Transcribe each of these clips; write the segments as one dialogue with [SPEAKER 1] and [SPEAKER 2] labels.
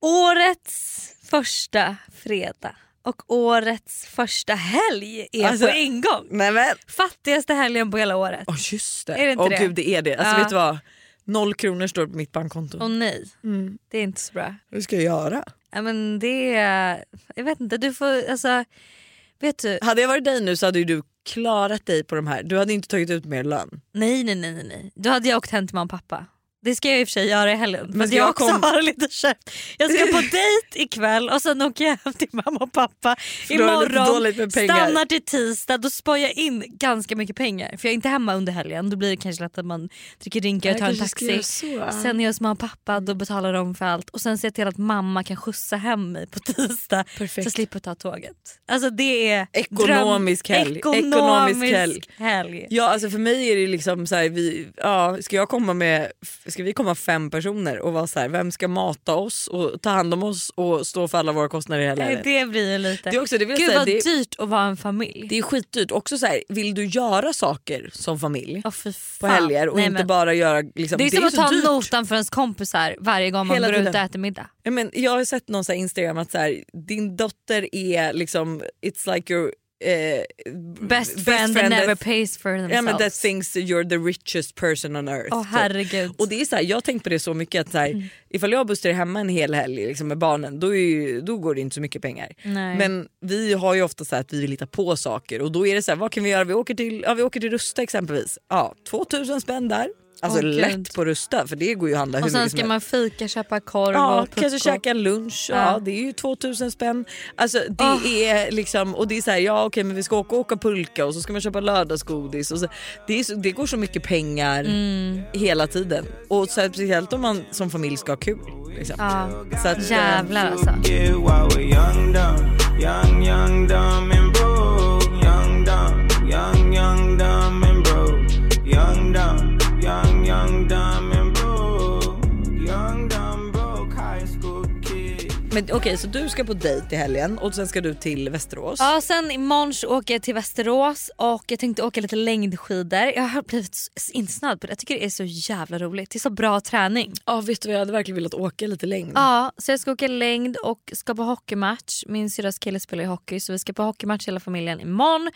[SPEAKER 1] Årets första fredag och årets första helg är
[SPEAKER 2] Alltså-
[SPEAKER 1] på ingång.
[SPEAKER 2] Nej men,
[SPEAKER 1] Fattigaste helgen på hela året.
[SPEAKER 2] åh just det.
[SPEAKER 1] Är det inte
[SPEAKER 2] Åh
[SPEAKER 1] det?
[SPEAKER 2] gud det är det. Alltså
[SPEAKER 1] Ja.
[SPEAKER 2] vet du vad? Noll kronor står på mitt bankkonto.
[SPEAKER 1] Och nej,
[SPEAKER 2] Mm.
[SPEAKER 1] det är inte så bra.
[SPEAKER 2] Hur ska jag göra?
[SPEAKER 1] Ja, men det är, jag vet inte, du får, alltså, vet du,
[SPEAKER 2] Hade jag varit dig nu så hade du klarat dig på de här. Du hade inte tagit ut mer lön.
[SPEAKER 1] nej nej nej nej, nej. Då hade jag åkt hem till mamma och pappa. Det ska jag i och för sig göra i helgen.
[SPEAKER 2] Men
[SPEAKER 1] jag
[SPEAKER 2] jag
[SPEAKER 1] också
[SPEAKER 2] kom-
[SPEAKER 1] har lite. Jag ska på dejt ikväll och sen åker jag hem till mamma och pappa imorgon. Stannar till tisdag, då sparar jag in ganska mycket pengar. För jag är inte hemma under helgen. Då blir det kanske lätt att man dricker drinkar och tar en taxi. Sen är jag hos mamma och pappa, då betalar de för allt. Och sen ser jag till att mamma kan skjutsa hem mig på tisdag så
[SPEAKER 2] Perfekt.
[SPEAKER 1] jag slipper ta tåget. Alltså det är
[SPEAKER 2] Ekonomisk
[SPEAKER 1] dröm-
[SPEAKER 2] helg.
[SPEAKER 1] Ekonomisk
[SPEAKER 2] Ekonomisk
[SPEAKER 1] helg.
[SPEAKER 2] Ja alltså för mig är det liksom så här, vi, ja, ska jag komma med, ska vi komma fem personer och vara så här, vem ska mata oss och ta hand om oss och stå för alla våra kostnader i hela
[SPEAKER 1] Nej, det blir ju lite...
[SPEAKER 2] Det är också, det vill
[SPEAKER 1] Gud
[SPEAKER 2] säga,
[SPEAKER 1] vad
[SPEAKER 2] det,
[SPEAKER 1] dyrt att vara en familj.
[SPEAKER 2] det är skitdyrt. Också så här, vill du göra saker som familj
[SPEAKER 1] fy
[SPEAKER 2] på helger och
[SPEAKER 1] Nej,
[SPEAKER 2] inte
[SPEAKER 1] men-
[SPEAKER 2] bara göra... Liksom,
[SPEAKER 1] Det är som att
[SPEAKER 2] så
[SPEAKER 1] ta
[SPEAKER 2] dyrt.
[SPEAKER 1] notan för ens kompisar varje gång man
[SPEAKER 2] Hela
[SPEAKER 1] går ut och
[SPEAKER 2] tiden.
[SPEAKER 1] äter middag.
[SPEAKER 2] Ja, men jag har sett någon så Instagram att så här, din dotter är liksom, it's like your eh,
[SPEAKER 1] Best friend that never pays for themselves.
[SPEAKER 2] Ja men that thinks you're the richest person on earth. Typ.
[SPEAKER 1] herregud.
[SPEAKER 2] Och det är så här, jag har tänkt på det så mycket att så här,
[SPEAKER 1] Mm.
[SPEAKER 2] ifall jag och Buster är hemma en hel helg liksom, med barnen då, ju, då går det inte så mycket pengar.
[SPEAKER 1] Nej.
[SPEAKER 2] Men vi har ju ofta så här att vi vill hitta på saker och då är det så här, vad kan vi göra? Vi åker till, ja, vi åker till Rusta exempelvis. Ja, 2000 spänn där. Alltså
[SPEAKER 1] Gud.
[SPEAKER 2] lätt på Rusta för det går ju att handla
[SPEAKER 1] och
[SPEAKER 2] hur
[SPEAKER 1] sen ska man fika, köpa korv
[SPEAKER 2] Ja,
[SPEAKER 1] och
[SPEAKER 2] kanske käka en lunch, ja.
[SPEAKER 1] Ja.
[SPEAKER 2] det är ju 2000 spänn. Alltså det
[SPEAKER 1] Åh.
[SPEAKER 2] är liksom, och det är så här, ja okej men vi ska åka och åka pulka och så ska man köpa lördagsgodis. Och så, det, är så, det går så mycket pengar
[SPEAKER 1] Mm.
[SPEAKER 2] hela tiden. Och så här, speciellt om man som familj ska ha kul. Liksom.
[SPEAKER 1] Ja.
[SPEAKER 2] Så att, eh,
[SPEAKER 1] Jävlar alltså.
[SPEAKER 3] Young, dumb, young, young, dumb
[SPEAKER 2] Men okej så du ska på dejt i helgen och sen ska du till Västerås.
[SPEAKER 1] Ja, sen imorgon åker jag till Västerås och jag tänkte åka lite längdskidor. Jag har blivit insnöad på det. Jag tycker det är så jävla roligt. Det är så bra träning.
[SPEAKER 2] Ja vet du vad jag hade verkligen velat åka lite längd.
[SPEAKER 1] Ja, så jag ska åka längd och ska på hockeymatch. Min syrras kille spelar ju hockey så vi ska på hockeymatch hela familjen imorgon.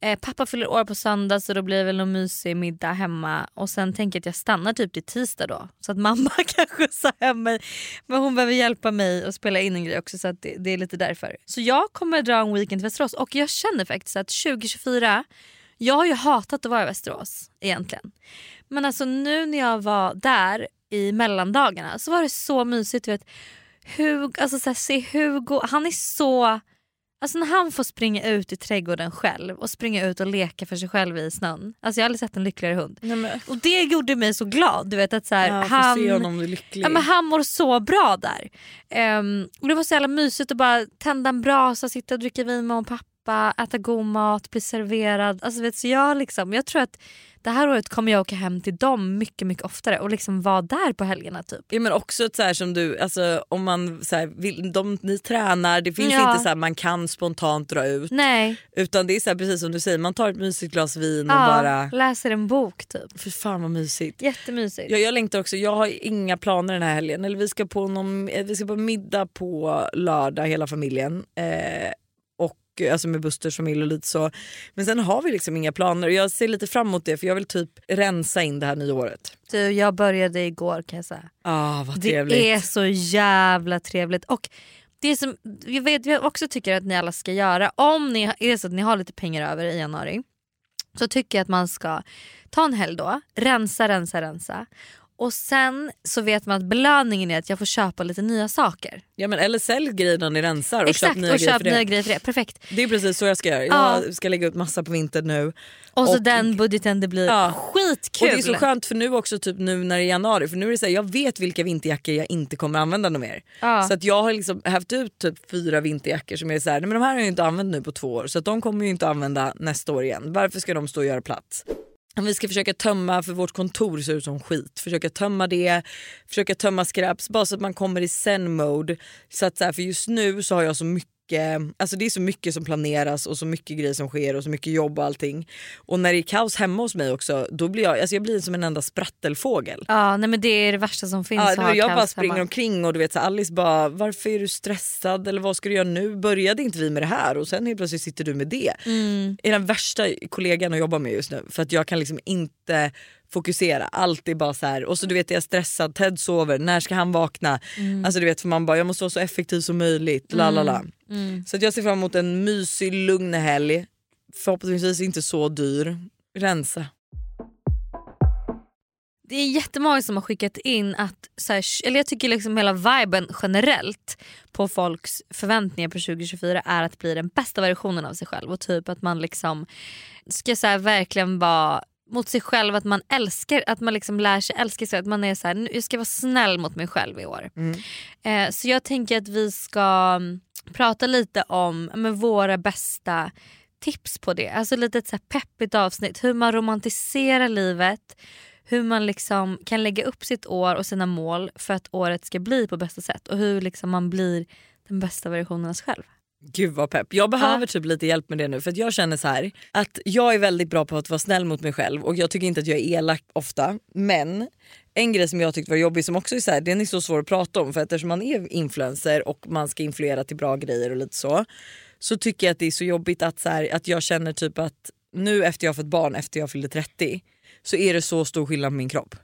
[SPEAKER 1] Eh, pappa fyller år på söndag så då blir det väl någon mysig middag hemma. Och sen tänker jag att jag stannar typ till tisdag då. Så att mamma kan skjutsa hem mig. Men hon behöver hjälpa mig att spela in en grej också så att det, det är lite därför. Så jag kommer dra en weekend till Västerås och jag känner faktiskt att 2024 jag har ju hatat att vara i Västerås egentligen. Men alltså nu när jag var där i mellandagarna så var det så mysigt. Du vet. Hugo, alltså så här, se Hugo, han är så... Alltså när han får springa ut i trädgården själv och springa ut och leka för sig själv i snön. Alltså jag har aldrig sett en lyckligare hund.
[SPEAKER 2] Nej,
[SPEAKER 1] Och det gjorde mig så glad. Du vet att så här,
[SPEAKER 2] ja,
[SPEAKER 1] han. Ja, men han mår så bra där. Ehm, och det var så jävla mysigt att bara tända en brasa, sitta och dricka vin med mamma och pappa, äta god mat, bli serverad. Alltså, vet, så jag, liksom, jag tror att det här året kommer jag åka hem till dem mycket mycket oftare och liksom vara där på helgerna. typ.
[SPEAKER 2] Ja, men också så här som du, alltså, om man så här, vill, de, ni tränar, det finns
[SPEAKER 1] Ja.
[SPEAKER 2] inte så här, man kan spontant dra ut.
[SPEAKER 1] Nej,
[SPEAKER 2] Utan det är så här, precis som du säger, man tar ett mysigt glas vin och
[SPEAKER 1] ja,
[SPEAKER 2] bara...
[SPEAKER 1] läser en bok typ.
[SPEAKER 2] För fan vad mysigt.
[SPEAKER 1] Jättemysigt.
[SPEAKER 2] Jag, jag längtar också, jag har inga planer den här helgen. Eller vi ska på, någon, eh, vi ska på middag på lördag hela familjen. Eh, och Alltså med Busters familj och lite så. Men sen har vi liksom inga planer och jag ser lite fram emot det för jag vill typ rensa in det här nya året.
[SPEAKER 1] Du, jag började igår kan jag säga.
[SPEAKER 2] Ah, vad
[SPEAKER 1] Det
[SPEAKER 2] trevligt.
[SPEAKER 1] är så jävla trevligt. Och det som jag, vet, jag också tycker att ni alla ska göra, om ni, är det så att ni har lite pengar över i januari, så tycker jag att man ska ta en helg då, rensa, rensa, rensa. Och sen så vet man att belöningen är att jag får köpa lite nya saker.
[SPEAKER 2] Ja, men, eller sälj grejerna ni rensar och
[SPEAKER 1] Exakt,
[SPEAKER 2] köp nya
[SPEAKER 1] och
[SPEAKER 2] grejer
[SPEAKER 1] köp
[SPEAKER 2] för
[SPEAKER 1] nya grejer för det. Perfekt.
[SPEAKER 2] Det är precis så jag ska göra.
[SPEAKER 1] Ja.
[SPEAKER 2] Jag ska lägga ut massa på vinter nu.
[SPEAKER 1] Och så
[SPEAKER 2] Och-
[SPEAKER 1] den budgeten, det blir
[SPEAKER 2] Ja.
[SPEAKER 1] skitkul.
[SPEAKER 2] Och det är så skönt för nu också typ nu när det är januari för nu är det så här, jag vet vilka vinterjackor jag inte kommer använda något mer.
[SPEAKER 1] Ja.
[SPEAKER 2] Så att jag har liksom haft ut typ fyra vinterjackor som är så här, nej, men de här har jag inte använt nu på två år så att de kommer jag inte använda nästa år igen. Varför ska de stå och göra plats? Vi ska försöka tömma, för vårt kontor ser ut som skit, försöka tömma det, försöka tömma skräp bara så att man kommer i zen mode. Så att så här, för just nu så har jag så mycket alltså det är så mycket som planeras och så mycket grejer som sker och så mycket jobb och allting. Och när det är kaos hemma hos mig också då blir jag, alltså jag blir som en enda sprattelfågel.
[SPEAKER 1] Ja nej men det är det värsta som finns
[SPEAKER 2] Ja, jag bara springer
[SPEAKER 1] hemma.
[SPEAKER 2] omkring och du vet så Alice bara varför är du stressad eller vad ska du göra nu? Började inte vi med det här och sen helt plötsligt sitter du med det.
[SPEAKER 1] Mm.
[SPEAKER 2] Är den värsta kollegan att jobba med just nu för att jag kan liksom inte fokusera. Allt är bara så här och så du vet jag är stressad, Ted sover, när ska han vakna? Alltså du vet för man bara jag måste vara så effektiv som möjligt. La.
[SPEAKER 1] Mm.
[SPEAKER 2] Så att jag ser fram emot en mysig lugn helg. Förhoppningsvis inte så dyr. Rensa.
[SPEAKER 1] Det är jättemånga som har skickat in att, så här, eller jag tycker liksom hela viben generellt på folks förväntningar på 2024 är att bli den bästa versionen av sig själv och typ att man liksom ska så här, verkligen vara mot sig själv, att man älskar, att man liksom lär sig älska sig, att man är så här, "Nu- jag ska vara snäll mot mig själv i år. Eh, så jag tänker att vi ska mm, prata lite om men, våra bästa tips på det. Alltså lite ett så peppigt avsnitt, hur man romantiserar livet, hur man liksom kan lägga upp sitt år och sina mål för att året ska bli på bästa sätt och hur liksom man blir den bästa versionen av sig själv.
[SPEAKER 2] Gud vad pepp. Jag behöver typ lite hjälp med det nu för jag känner så här att jag är väldigt bra på att vara snäll mot mig själv och jag tycker inte att jag är elak ofta. Men en grej som jag tyckte var jobbig som också är så här, den är så svår att prata om för eftersom man är influencer och man ska influera till bra grejer och lite så. Så tycker jag att det är så jobbigt att, så här, att jag känner typ att nu efter jag har fått barn, efter jag fyllde 30 så är det så stor skillnad på min kropp.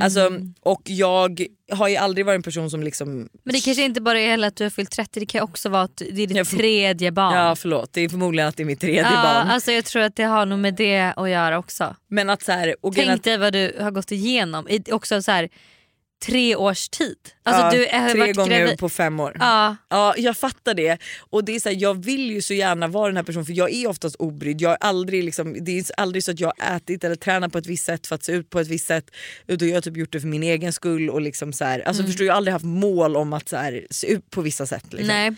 [SPEAKER 2] Alltså, och jag har ju aldrig varit en person som liksom
[SPEAKER 1] Men det kanske inte bara är heller att du har fyllt 30, det kan också vara att det är ditt tredje barn.
[SPEAKER 2] Ja förlåt, det är förmodligen att det är mitt tredje
[SPEAKER 1] Ja,
[SPEAKER 2] barn.
[SPEAKER 1] alltså jag tror att det har nog med det att göra också.
[SPEAKER 2] Men att så här,
[SPEAKER 1] Tänk
[SPEAKER 2] att-
[SPEAKER 1] dig vad du har gått igenom också så här, tre års tid. Alltså
[SPEAKER 2] ja,
[SPEAKER 1] du har
[SPEAKER 2] tre gånger
[SPEAKER 1] gravid.
[SPEAKER 2] på fem år.
[SPEAKER 1] Ja,
[SPEAKER 2] Ja jag fattar det. Och det är så här, Jag vill ju så gärna vara den här personen för jag är oftast obrydd. Jag är aldrig, liksom, det är aldrig så att jag har ätit eller tränat på ett visst sätt för att se ut på ett visst sätt. Utan jag har typ gjort det för min egen skull. Och liksom så här, alltså, förstår, jag har aldrig haft mål om att så här, se ut på vissa sätt. Liksom.
[SPEAKER 1] nej.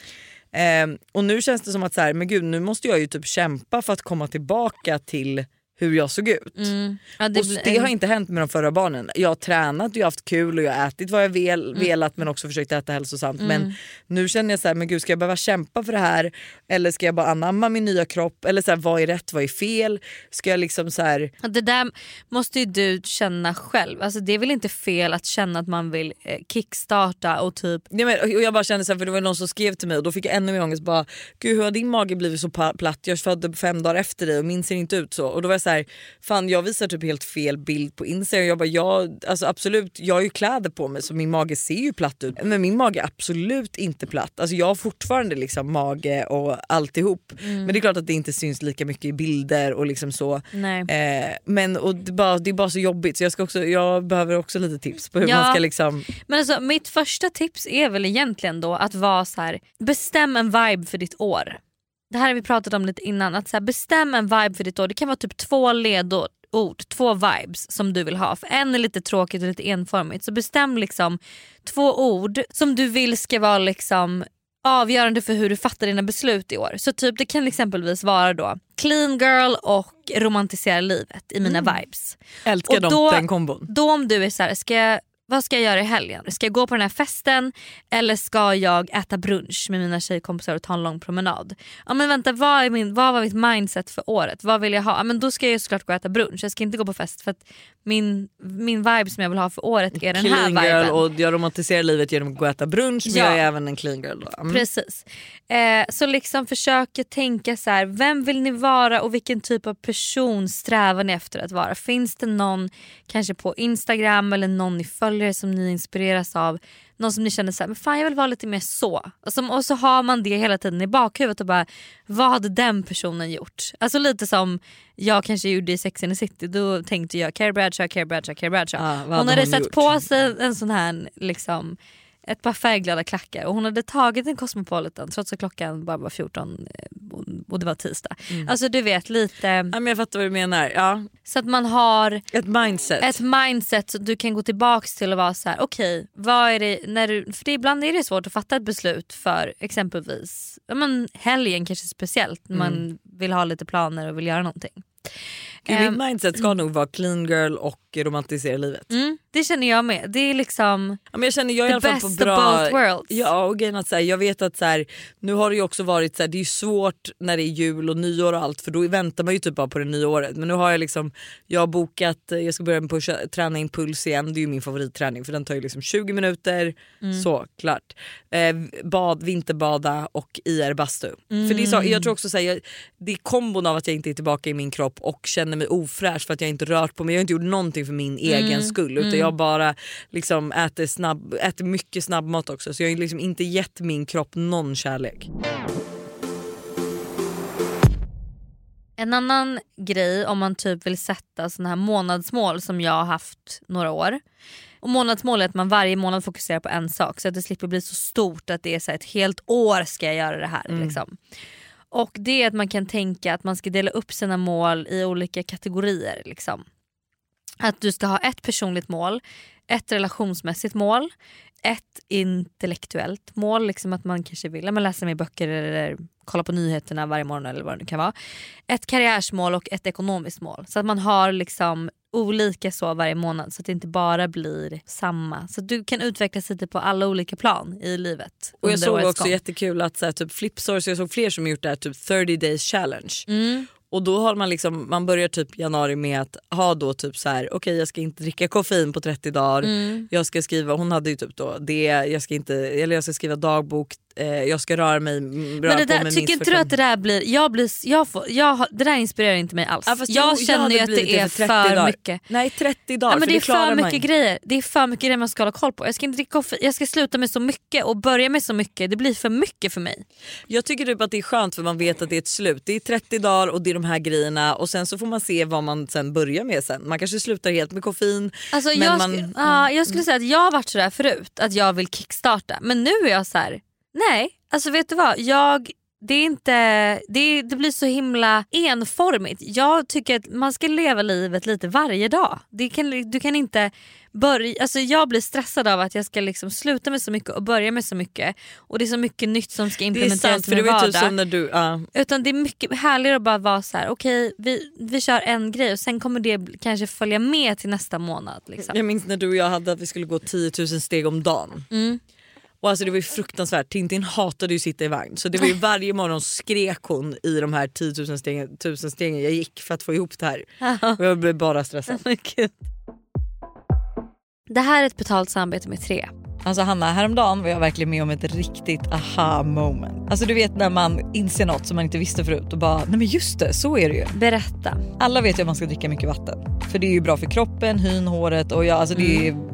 [SPEAKER 2] Ehm, och nu känns det som att så här, men gud, nu måste jag ju typ kämpa för att komma tillbaka till hur jag såg ut.
[SPEAKER 1] Mm. Ja, det
[SPEAKER 2] och det har inte hänt med de förra barnen. Jag har tränat, jag har haft kul och jag har ätit vad jag vel,
[SPEAKER 1] Mm.
[SPEAKER 2] velat men också försökt äta hälsosamt. Men nu känner jag så här, men gud ska jag behöva kämpa för det här? Eller ska jag bara anamma min nya kropp? Eller så här, vad är rätt, vad är fel? Ska jag liksom så här,
[SPEAKER 1] Ja, Det där måste ju du känna själv. Alltså det är väl inte fel att känna att man vill eh, kickstarta och typ
[SPEAKER 2] Ja, men, och jag bara kände så här, för det var någon som skrev till mig och då fick jag ännu mer ångest. Bara, Gud hur har din mage blivit så platt? Jag födde fem dagar efter dig och min ser inte ut så. Och då var så här, fan jag visar typ helt fel bild på Instagram. Jag bara, jag, alltså absolut, jag har ju kläder på mig så min mage ser ju platt ut. Men min mage är absolut inte platt. Alltså jag har fortfarande liksom mage och alltihop. Men det är klart att det inte syns lika mycket i bilder och liksom så.
[SPEAKER 1] nej.
[SPEAKER 2] Eh, men och det, bara, det är bara så jobbigt så jag, ska också, jag behöver också lite tips på hur
[SPEAKER 1] Ja.
[SPEAKER 2] man ska liksom...
[SPEAKER 1] Men alltså, mitt första tips är väl egentligen då att vara så här. bestäm en vibe för ditt år. Det här har vi pratat om lite innan. Att så bestäm en vibe för ditt år. Det kan vara typ två ledord, två vibes som du vill ha. För en är lite tråkigt och lite enformigt. Så bestäm liksom två ord som du vill ska vara liksom avgörande för hur du fattar dina beslut i år. Så typ det kan exempelvis vara då clean girl och romantisera livet i mina vibes.
[SPEAKER 2] Älskar
[SPEAKER 1] Och då-
[SPEAKER 2] den kombon.
[SPEAKER 1] Då om du är så här, ska jag, vad ska jag göra i helgen? Ska jag gå på den här festen eller ska jag äta brunch med mina tjejkompisar och ta en lång promenad? Ja men vänta, vad, är min, vad var mitt mindset för året? Vad vill jag ha? Ja, men då ska jag såklart gå och äta brunch. Jag ska inte gå på fest för att min, min vibe som jag vill ha för året är den här
[SPEAKER 2] clean girl
[SPEAKER 1] viben.
[SPEAKER 2] och jag romantiserar livet genom att gå och äta brunch men
[SPEAKER 1] Ja.
[SPEAKER 2] jag är även en clean girl. Då. Mm.
[SPEAKER 1] Precis. Eh, så liksom försök tänka så här, vem vill ni vara och vilken typ av person strävar ni efter att vara? Finns det någon kanske på Instagram eller någon ni följer som ni inspireras av? Någon som ni känner så här, men fan jag vill vara lite mer så. Och, som, och så har man det hela tiden i bakhuvudet och bara, vad hade den personen gjort? Alltså lite som jag kanske gjorde i Sex and the City. Då tänkte jag Carrie Bradshaw, Carrie Bradshaw, Carrie Bradshaw.
[SPEAKER 2] Vad
[SPEAKER 1] hon
[SPEAKER 2] hade hon
[SPEAKER 1] satt
[SPEAKER 2] gjort?
[SPEAKER 1] på sig en sån här liksom ett par färgglada klackar och hon hade tagit en Cosmopolitan trots att klockan bara var 14 eh, och- det var tisdag.
[SPEAKER 2] Mm.
[SPEAKER 1] Alltså du vet lite
[SPEAKER 2] Ja, men jag fattar vad du menar. Ja.
[SPEAKER 1] så att man har
[SPEAKER 2] Ett mindset.
[SPEAKER 1] ett mindset så du kan gå tillbaks till och vara så här: okej vad är det när du, för det, ibland är det svårt att fatta ett beslut för exempelvis ja, men helgen kanske speciellt när man vill ha lite planer och vill göra någonting.
[SPEAKER 2] Gud,
[SPEAKER 1] Ehm,
[SPEAKER 2] mitt mindset ska nog vara clean girl och romantisera livet.
[SPEAKER 1] Mm, Det känner jag med. Det är liksom
[SPEAKER 2] Ja, men jag känner jag är i
[SPEAKER 1] the
[SPEAKER 2] alla fall
[SPEAKER 1] best
[SPEAKER 2] på
[SPEAKER 1] of
[SPEAKER 2] bra...
[SPEAKER 1] both worlds.
[SPEAKER 2] Ja och att så här, jag vet att så här, nu har det ju också varit så här, det är svårt när det är jul och nyår och allt för då väntar man ju typ bara på det nya året. Men nu har jag liksom, jag har bokat, jag ska börja pusha, träna impuls igen. Det är ju min favoritträning för den tar ju liksom 20 minuter,
[SPEAKER 1] Mm.
[SPEAKER 2] så klart. Eh, bad, vinterbada och IR bastu.
[SPEAKER 1] Mm.
[SPEAKER 2] För det är så, jag tror också så jag, det är kombon av att jag inte är tillbaka i min kropp och känner mig ofräsch för att jag inte rört på mig. Jag har inte gjort någonting för min
[SPEAKER 1] Mm.
[SPEAKER 2] egen skull utan jag bara liksom äter, snabb, äter mycket snabbmat också så jag har liksom inte gett min kropp någon kärlek.
[SPEAKER 1] En annan grej om man typ vill sätta såna här månadsmål som jag har haft några år. Och månadsmål är att man varje månad fokuserar på en sak så att det slipper bli så stort att det är så ett helt år ska jag göra det här. Liksom. Och det är att man kan tänka att man ska dela upp sina mål i olika kategorier. Liksom. Att du ska ha ett personligt mål, ett relationsmässigt mål, ett intellektuellt mål, liksom att man kanske vill men läsa mer böcker eller kolla på nyheterna varje morgon eller vad det kan vara. Ett karriärsmål och ett ekonomiskt mål. Så att man har liksom olika så varje månad så att det inte bara blir samma. Så att du kan utvecklas lite på alla olika plan i livet.
[SPEAKER 2] Och jag såg också
[SPEAKER 1] gång.
[SPEAKER 2] jättekul att så här, typ Flipsource, jag såg fler som gjort det här typ 30 days challenge.
[SPEAKER 1] Mm.
[SPEAKER 2] Och då har man liksom, man börjar typ januari med att ha då typ så här: okej jag ska inte dricka koffein på 30 dagar.
[SPEAKER 1] Mm.
[SPEAKER 2] Jag ska skriva, hon hade ju typ då det, jag ska inte, eller jag ska skriva dagbok, eh, jag ska röra mig, röra
[SPEAKER 1] Men det där,
[SPEAKER 2] mig
[SPEAKER 1] tycker inte du att det där blir, jag blir jag får, jag, det där inspirerar inte mig alls.
[SPEAKER 2] Ja,
[SPEAKER 1] jag
[SPEAKER 2] jag
[SPEAKER 1] känner ju att det är
[SPEAKER 2] för
[SPEAKER 1] för,
[SPEAKER 2] 30 dagar.
[SPEAKER 1] mycket.
[SPEAKER 2] Nej 30 dagar
[SPEAKER 1] Ja, men det är för mycket
[SPEAKER 2] inte.
[SPEAKER 1] grejer. Det är för mycket grejer man ska hålla koll på. Jag ska inte dricka kaffe, jag ska sluta med så mycket och börja med så mycket. Det blir för mycket för mig.
[SPEAKER 2] Jag tycker typ att det är skönt för man vet att det är ett slut. Det är 30 dagar och det är de här grejerna och sen så får man se vad man sen börjar med sen. Man kanske slutar helt med koffein.
[SPEAKER 1] Alltså,
[SPEAKER 2] Men
[SPEAKER 1] jag,
[SPEAKER 2] man-
[SPEAKER 1] ja, jag skulle säga att jag har varit sådär förut, att jag vill kickstarta. Men nu är jag så här: nej, alltså vet du vad? Jag, det, är inte, det, det blir så himla enformigt. Jag tycker att man ska leva livet lite varje dag. Det kan, du kan inte börja, alltså jag blir stressad av att jag ska liksom sluta med så mycket och börja med så mycket. Och det är så mycket nytt som ska
[SPEAKER 2] Det är
[SPEAKER 1] implementeras
[SPEAKER 2] sant
[SPEAKER 1] i
[SPEAKER 2] för
[SPEAKER 1] min vardag.
[SPEAKER 2] typ när du, ja.
[SPEAKER 1] Utan det är mycket härligare att bara vara så här: okej vi, vi kör en grej och sen kommer det kanske följa med till nästa månad. Liksom.
[SPEAKER 2] Jag minns när du och jag hade att vi skulle gå 10 000 steg om dagen.
[SPEAKER 1] Mm.
[SPEAKER 2] Och alltså det var ju fruktansvärt. Tintin hatade ju att sitta i vagn så det var ju varje morgon skrek hon i de här 10 000 stegen, 1000 stegen jag gick för att få ihop det här. Och jag blev bara stressad.
[SPEAKER 1] Gud. Det här är ett betalt samarbete med tre.
[SPEAKER 4] Alltså Hanna, häromdagen var jag verkligen med om ett riktigt aha moment. Alltså du vet när man inser något som man inte visste förut och bara, nej men just det, så är det ju.
[SPEAKER 1] Berätta.
[SPEAKER 4] Alla vet ju att man ska dricka mycket vatten. För det är ju bra för kroppen, hyn, håret och ja, alltså det, är,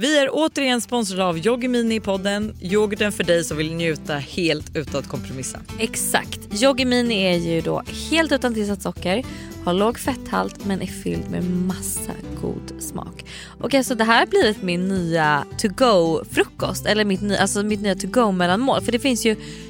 [SPEAKER 2] Vi är återigen sponsrade av Yoggi Mini i podden. Yoghurten för dig som vill njuta helt utan att kompromissa.
[SPEAKER 1] Exakt. Yoggi Mini är ju då helt utan tillsatt socker, har låg fetthalt men är fylld med massa god smak. Och alltså det här har blivit min nya to go frukost eller mitt, ny, alltså mitt nya to go mellanmål för det finns ju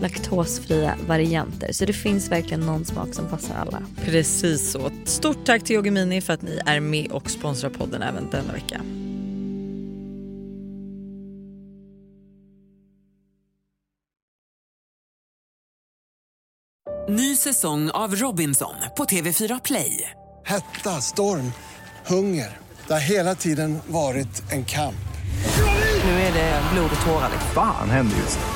[SPEAKER 1] laktosfria varianter. Så det finns verkligen någon smak som passar alla.
[SPEAKER 2] Precis så. Stort tack till Yogimini för att ni är med och sponsrar podden även denna vecka.
[SPEAKER 5] Ny säsong av Robinson på TV4 Play.
[SPEAKER 6] Hetta, storm, hunger. Det har hela tiden varit en kamp.
[SPEAKER 5] Nu är det blod och tårar. Vad
[SPEAKER 7] fan händer just nu?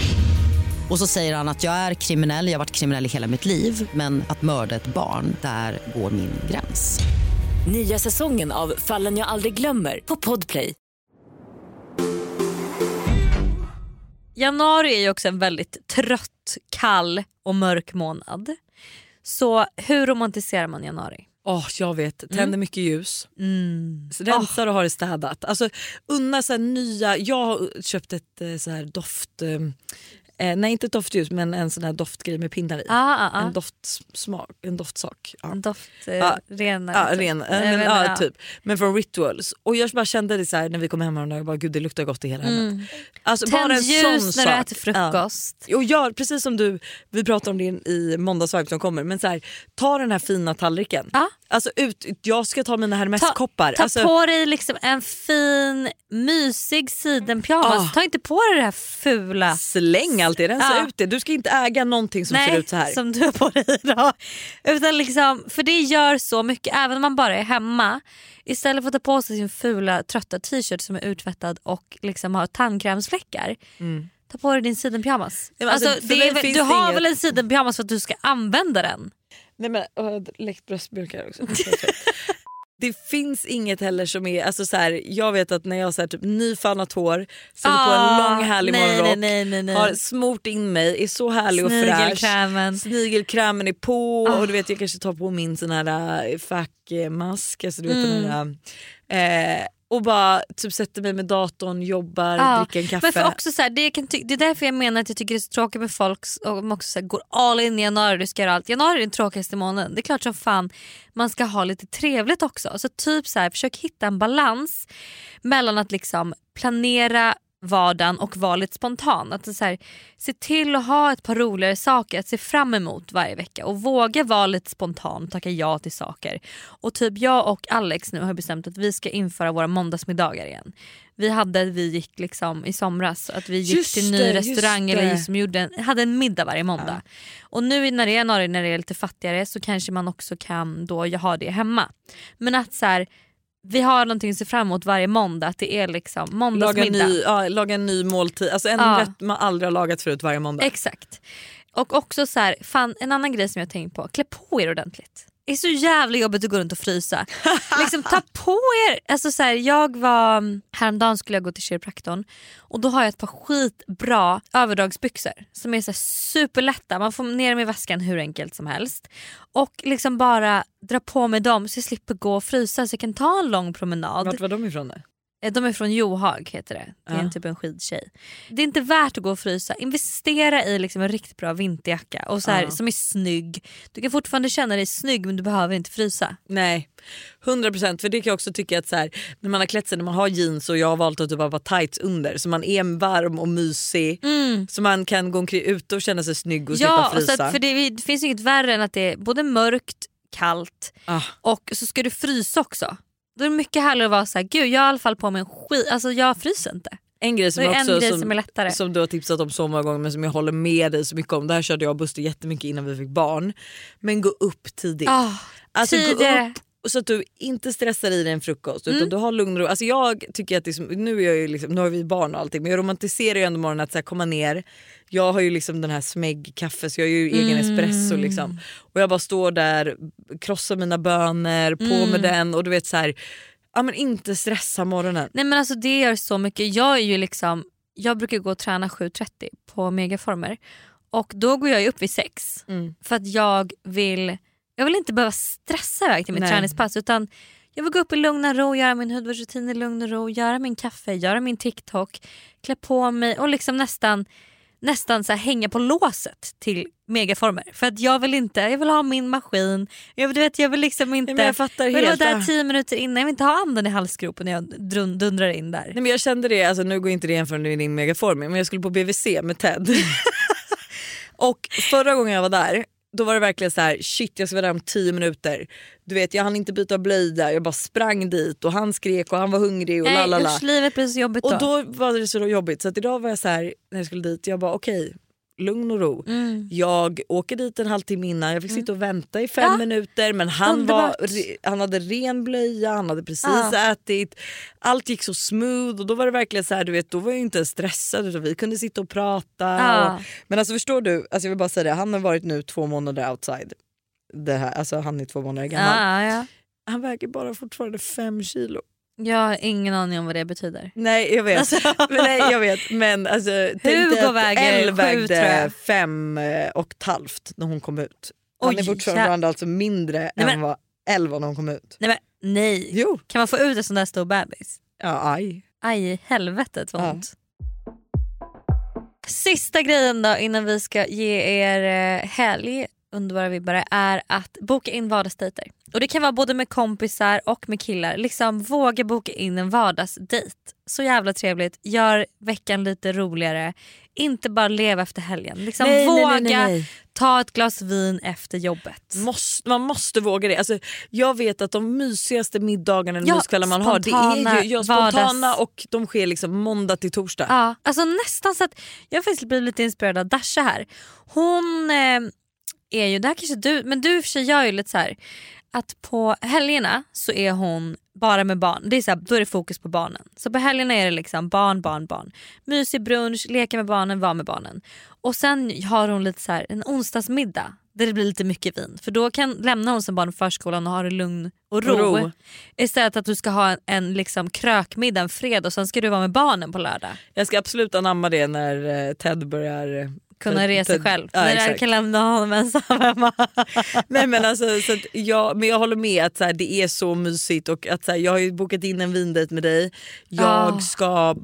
[SPEAKER 8] Och så säger han att jag är kriminell, jag har varit kriminell i hela mitt liv men att mörda ett barn, där går min gräns.
[SPEAKER 9] Nya säsongen av Fallen jag aldrig glömmer på Podplay.
[SPEAKER 1] Januari är ju också en väldigt trött, kall och mörk månad. Så hur romantiserar man januari?
[SPEAKER 2] Åh, jag vet, tänder
[SPEAKER 1] Mm.
[SPEAKER 2] mycket ljus.
[SPEAKER 1] Mm.
[SPEAKER 2] Rensar och har det städat. Alltså, unna så här nya, jag har köpt ett eh, så här doft... Eh, eh, nej inte doftljus men en sån här doftgrej med pinnar i.
[SPEAKER 1] Ah, ah, ah.
[SPEAKER 2] En doftsmak, en doftsak. Ja.
[SPEAKER 1] En doft, eh.
[SPEAKER 2] Ja,
[SPEAKER 1] typ.
[SPEAKER 2] ren,
[SPEAKER 1] Jag
[SPEAKER 2] men, ja, typ. men från rituals. Och jag bara kände det så här när vi kom hem häromdagen, bara gud det luktar gott i hela hemmet.
[SPEAKER 1] Mm.
[SPEAKER 2] Alltså,
[SPEAKER 1] Tänd ljus
[SPEAKER 2] sån
[SPEAKER 1] när du
[SPEAKER 2] sak.
[SPEAKER 1] äter frukost.
[SPEAKER 2] Ja. Och gör precis som du, vi pratar om det i måndagsvibe som kommer, men så här, ta den här fina tallriken.
[SPEAKER 1] Ja.
[SPEAKER 2] Alltså ut, jag ska ta mina Hermes-koppar.
[SPEAKER 1] Ta
[SPEAKER 2] Alltså,
[SPEAKER 1] på dig liksom en fin mysig sidenpyjamas.
[SPEAKER 2] Ah.
[SPEAKER 1] Ta inte på dig det här fula.
[SPEAKER 2] Släng allt det, rensa
[SPEAKER 1] Ja.
[SPEAKER 2] ut det. Du ska inte äga någonting som ser ut så här.
[SPEAKER 1] som du har på dig idag. Utan liksom, för det gör så mycket, även om man bara är hemma. Istället för att ta på sig sin fula trötta t-shirt som är urtvättad och liksom har tandkrämsfläckar. Ta på dig din sidenpyjamas.
[SPEAKER 2] Ja, alltså,
[SPEAKER 1] alltså, är, du har
[SPEAKER 2] inget-
[SPEAKER 1] väl en sidenpyjamas för att du ska använda den?
[SPEAKER 2] Nej men och jag har läckt bröstmjölkar också. Det finns inget heller som är, alltså så här, jag vet att när jag har typ nyfallnat hår, sätter på en
[SPEAKER 1] Ah,
[SPEAKER 2] lång härlig
[SPEAKER 1] nej,
[SPEAKER 2] morgonrock,
[SPEAKER 1] nej, nej, nej.
[SPEAKER 2] har smort in mig, är så härlig och fräsch.
[SPEAKER 1] Snigelkrämen.
[SPEAKER 2] Snigelkrämen är på
[SPEAKER 1] Ah.
[SPEAKER 2] och du vet jag kanske tar på min sån här äh, fackmask, alltså du vet
[SPEAKER 1] Mm.
[SPEAKER 2] den här, och bara typ sätter mig med datorn, jobbar,
[SPEAKER 1] Ja,
[SPEAKER 2] dricker en kaffe.
[SPEAKER 1] Men för också så här, det, kan det är därför jag menar att jag tycker det är så tråkigt med folk som också så här, går all in i januari du ska göra allt. Januari är den tråkigaste månaden. Det är klart som fan man ska ha lite trevligt också. Så typ så här, försök hitta en balans mellan att liksom planera vardagen och vara lite spontan. Att så här, se till att ha ett par roligare saker att se fram emot varje vecka och våga vara lite spontan och tacka ja till saker. Och typ jag och Alex nu har bestämt att vi ska införa våra måndagsmiddagar igen. Vi hade, vi gick liksom i somras, att vi gick
[SPEAKER 2] Just
[SPEAKER 1] till en ny
[SPEAKER 2] det,
[SPEAKER 1] restaurang eller som gjorde en, hade en middag varje måndag. Och nu när det är när det är lite fattigare så kanske man också kan då ha det hemma. Men att så här, vi har någonting att se fram emot varje måndag, att det är liksom
[SPEAKER 2] laga,
[SPEAKER 1] måndagsmiddag.
[SPEAKER 2] ny, ja, laga en ny måltid, alltså en
[SPEAKER 1] Ja.
[SPEAKER 2] rätt man aldrig har lagat förut varje måndag.
[SPEAKER 1] Exakt. Och också så här, fan, en annan grej som jag tänkt på, klä på er ordentligt. Är så jävla jobbigt att gå runt och frysa. liksom, ta på er! Alltså, så här, jag var, häromdagen skulle jag gå till kiropraktorn och då har jag ett par skitbra överdragsbyxor som är så här superlätta. Man får ner dem i väskan hur enkelt som helst. Och liksom bara dra på mig dem så jag slipper gå och frysa så jag kan ta en lång promenad.
[SPEAKER 2] Vart var de ifrån? Där?
[SPEAKER 1] Eh, De är från Johag heter det. Det är
[SPEAKER 2] Ja.
[SPEAKER 1] en typ en skidtjej. Det är inte värt att gå och frysa. Investera i liksom en riktigt bra vinterjacka och så här,
[SPEAKER 2] Ja.
[SPEAKER 1] som är snygg. Du kan fortfarande känna dig snygg men du behöver inte frysa.
[SPEAKER 2] Nej, 100% för det kan jag också tycka att så här, när man har klätt sig, när man har jeans och jag har valt att typ ha tights under så man är varm och mysig så man kan gå omkring ute och känna sig snygg och
[SPEAKER 1] Mm. Ja,
[SPEAKER 2] slippa frysa.
[SPEAKER 1] att, för det, det finns inget värre än att det är både mörkt, kallt
[SPEAKER 2] Ah.
[SPEAKER 1] och så ska du frysa också. Då är det mycket härligare att vara så här, gud jag har i alla fall på mig en skit, alltså jag fryser inte.
[SPEAKER 2] En grej som,
[SPEAKER 1] Det är
[SPEAKER 2] också,
[SPEAKER 1] en grej
[SPEAKER 2] som,
[SPEAKER 1] som är lättare.
[SPEAKER 2] som du har tipsat om så många gånger men som jag håller med dig så mycket om. Det här körde jag och Buster jättemycket innan vi fick barn. Men gå upp tidigt.
[SPEAKER 1] Ah,
[SPEAKER 2] Alltså gå
[SPEAKER 1] tidigare.
[SPEAKER 2] Så att du inte stressar i dig en frukost utan
[SPEAKER 1] Mm.
[SPEAKER 2] du har lugn och ro. Alltså jag tycker att det är som, nu, är jag ju liksom, nu har vi barn och allting men jag romantiserar ju ändå morgonen att så här, komma ner. Jag har ju liksom den här smäggkaffe så jag har ju egen
[SPEAKER 1] Mm.
[SPEAKER 2] espresso liksom. Och jag bara står där, krossar mina bönor, på
[SPEAKER 1] Mm.
[SPEAKER 2] med den och du vet så här, ja men inte stressa morgonen.
[SPEAKER 1] Nej men alltså det gör så mycket. Jag är ju liksom, jag brukar gå och träna 7.30 på megaformer och då går jag upp vid 6
[SPEAKER 2] Mm.
[SPEAKER 1] för att jag vill, jag vill inte behöva stressa iväg till mitt
[SPEAKER 2] Nej.
[SPEAKER 1] träningspass utan jag vill gå upp i lugn och ro, göra min hudvårdsrutin i lugn och ro, göra min kaffe, göra min TikTok, klä på mig och liksom nästan nästan så hänga på låset till megaformer. För att jag vill inte, jag vill ha min maskin. Jag, vill- du vet, jag vill liksom inte,
[SPEAKER 2] men jag fattar
[SPEAKER 1] vill vara där tio minuter innan. Jag vill inte ha anden i halsgropen när jag drun- dundrar in där.
[SPEAKER 2] Nej, men jag kände det, alltså, nu går inte det jämfört med din megaforming men jag skulle på BVC med Ted. och förra gången jag var där då var det verkligen så här: shit jag ska vara där om 10 minuter. Du vet jag hann inte byta blöja, jag bara sprang dit och han skrek och han var hungrig och
[SPEAKER 1] Nej
[SPEAKER 2] lalala.
[SPEAKER 1] usch, livet blir så jobbigt
[SPEAKER 2] Och då var det så jobbigt så att idag var jag så här när jag skulle dit, jag bara okej lugn och ro.
[SPEAKER 1] Mm.
[SPEAKER 2] Jag åker dit en halvtimme innan, jag fick sitta och vänta i fem
[SPEAKER 1] Ja.
[SPEAKER 2] minuter men han,
[SPEAKER 1] Underbart.
[SPEAKER 2] var, han hade ren blöja, han hade precis
[SPEAKER 1] Ja.
[SPEAKER 2] ätit, allt gick så smooth och då var det verkligen så här, du vet, då var jag inte ens stressad utan vi kunde sitta och prata.
[SPEAKER 1] Ja.
[SPEAKER 2] Och, men alltså förstår du, alltså jag vill bara säga det, han har varit nu två månader outside. Det här, alltså han är två månader gammal. Han väger bara fortfarande fem kilo.
[SPEAKER 1] Jag har ingen aning om vad det betyder.
[SPEAKER 2] Nej jag vet.
[SPEAKER 1] Alltså.
[SPEAKER 2] Men, nej, jag vet men alltså,
[SPEAKER 1] Hugo
[SPEAKER 2] att
[SPEAKER 1] väger
[SPEAKER 2] Elle
[SPEAKER 1] sju,
[SPEAKER 2] vägde
[SPEAKER 1] jag.
[SPEAKER 2] fem eh, och ett halvt när hon kom ut. Han är
[SPEAKER 1] Oj,
[SPEAKER 2] fortfarande alltså mindre
[SPEAKER 1] Nej,
[SPEAKER 2] än vad elva när hon kom ut.
[SPEAKER 1] Nej, men, nej.
[SPEAKER 2] Jo.
[SPEAKER 1] Kan man få ut en sån där stor bebis?
[SPEAKER 2] Ja aj.
[SPEAKER 1] Aj, helvetet vad ont. Sista grejen då innan vi ska ge er eh, helg, underbara vibbare, är att boka in vardagsdejter. Och det kan vara både med kompisar och med killar. Liksom våga boka in en vardagsdejt. Så jävla trevligt, gör veckan lite roligare. Inte bara leva efter helgen. Liksom
[SPEAKER 2] Nej,
[SPEAKER 1] våga
[SPEAKER 2] nej, nej,
[SPEAKER 1] ta ett glas vin efter jobbet.
[SPEAKER 2] Måste, man måste våga det. Alltså, jag vet att de mysigaste middagarna eller
[SPEAKER 1] Ja,
[SPEAKER 2] myskvällar man har det är ju ja, spontana
[SPEAKER 1] vardags-
[SPEAKER 2] och de sker liksom måndag till torsdag.
[SPEAKER 1] Ja, alltså nästan så att jag har faktiskt blivit lite inspirerad av Dasha här. Hon eh, är ju, det här kanske du, men du i och för sig gör ju lite så här att på helgerna så är hon bara med barn. Det är så här, då är det fokus på barnen. Så på helgerna är det liksom barn, barn, barn. Mysig brunch, leka med barnen, vara med barnen. Och sen har hon lite så här, en onsdagsmiddag där det blir lite mycket vin. För då kan lämna hon sin barn i förskolan och ha det lugn och ro.
[SPEAKER 2] Och ro.
[SPEAKER 1] Istället att du ska ha en, en liksom krökmiddag en fredag och sen ska du vara med barnen på lördag.
[SPEAKER 2] Jag ska absolut anamma det när eh, Ted börjar eh,
[SPEAKER 1] kunna resa själv.
[SPEAKER 2] Ja,
[SPEAKER 1] När jag kan lämna honom ensam hemma.
[SPEAKER 2] Nej men alltså så jag, men jag håller med att så här, det är så mysigt och att så här, jag har ju bokat in en vindejt med dig. Jag
[SPEAKER 1] Ah.
[SPEAKER 2] ska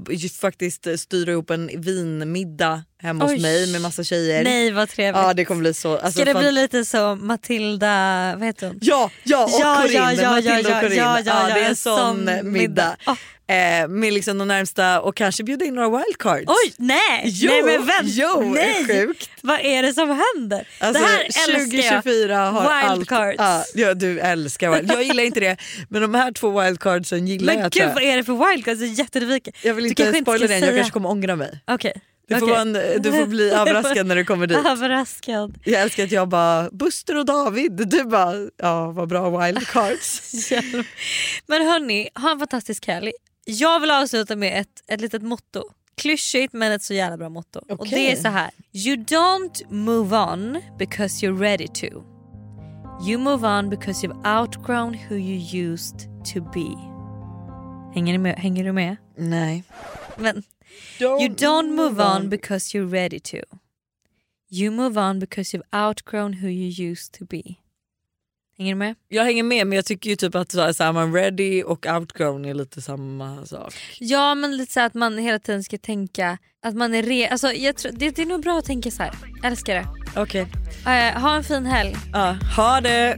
[SPEAKER 2] faktiskt styra ihop en vinmiddag hemma
[SPEAKER 1] Oj.
[SPEAKER 2] hos mig med massa tjejer.
[SPEAKER 1] Nej vad trevligt.
[SPEAKER 2] Ja det kommer bli så. Alltså,
[SPEAKER 1] Ska det
[SPEAKER 2] fan-
[SPEAKER 1] bli lite så Matilda, vad heter hon?
[SPEAKER 2] Ja, ja och
[SPEAKER 1] Ja,
[SPEAKER 2] Corinne,
[SPEAKER 1] ja, ja,
[SPEAKER 2] Matilda
[SPEAKER 1] ja,
[SPEAKER 2] och Corinne.
[SPEAKER 1] ja, ja, ja,
[SPEAKER 2] det är en sån, middag.
[SPEAKER 1] Ah.
[SPEAKER 2] Eh, med liksom de närmsta och kanske bjuda in några wildcards.
[SPEAKER 1] Oj nej!
[SPEAKER 2] Jo,
[SPEAKER 1] nej men vänta!
[SPEAKER 2] jo,
[SPEAKER 1] nej.
[SPEAKER 2] sjukt.
[SPEAKER 1] Vad är det som händer?
[SPEAKER 2] Alltså,
[SPEAKER 1] det här älskar jag.
[SPEAKER 2] 2024 har
[SPEAKER 1] Wildcards.
[SPEAKER 2] allt. Ja, du älskar wild. Jag gillar inte det men de här två wildcardsen gillar
[SPEAKER 1] Men
[SPEAKER 2] jag. tror
[SPEAKER 1] gud vad är det för wildcards? Jag är jättenyfiken.
[SPEAKER 2] Jag vill inte spoila den, jag kanske kommer ångra mig.
[SPEAKER 1] Okej.
[SPEAKER 2] Du får, en, du får bli överraskad när du kommer dit.
[SPEAKER 1] Överraskad.
[SPEAKER 2] Jag älskar att jag bara Buster och David, du bara ja vad bra wildcards.
[SPEAKER 1] Men hörni, ha en fantastisk helg. Jag vill avsluta med ett, ett litet motto. Klyschigt men ett så jävla bra motto. Och
[SPEAKER 2] Okej.
[SPEAKER 1] det är så här. You don't move on because you're ready to. You move on because you've outgrown who you used to be. Hänger, ni med? Hänger du med?
[SPEAKER 2] Nej.
[SPEAKER 1] Men, you don't move on because you're ready to. You move on because you've outgrown who you used to be. Hänger du med?
[SPEAKER 2] Jag hänger med men jag tycker ju typ att så här, så här, man ready och outgrown är lite samma sak.
[SPEAKER 1] Ja men lite så att man hela tiden ska tänka att man är re... Alltså, jag tror, det, det är nog bra att tänka så här. Älskar det.
[SPEAKER 2] Okej.
[SPEAKER 1] Eh, ha en fin helg.
[SPEAKER 2] Ja, ha det!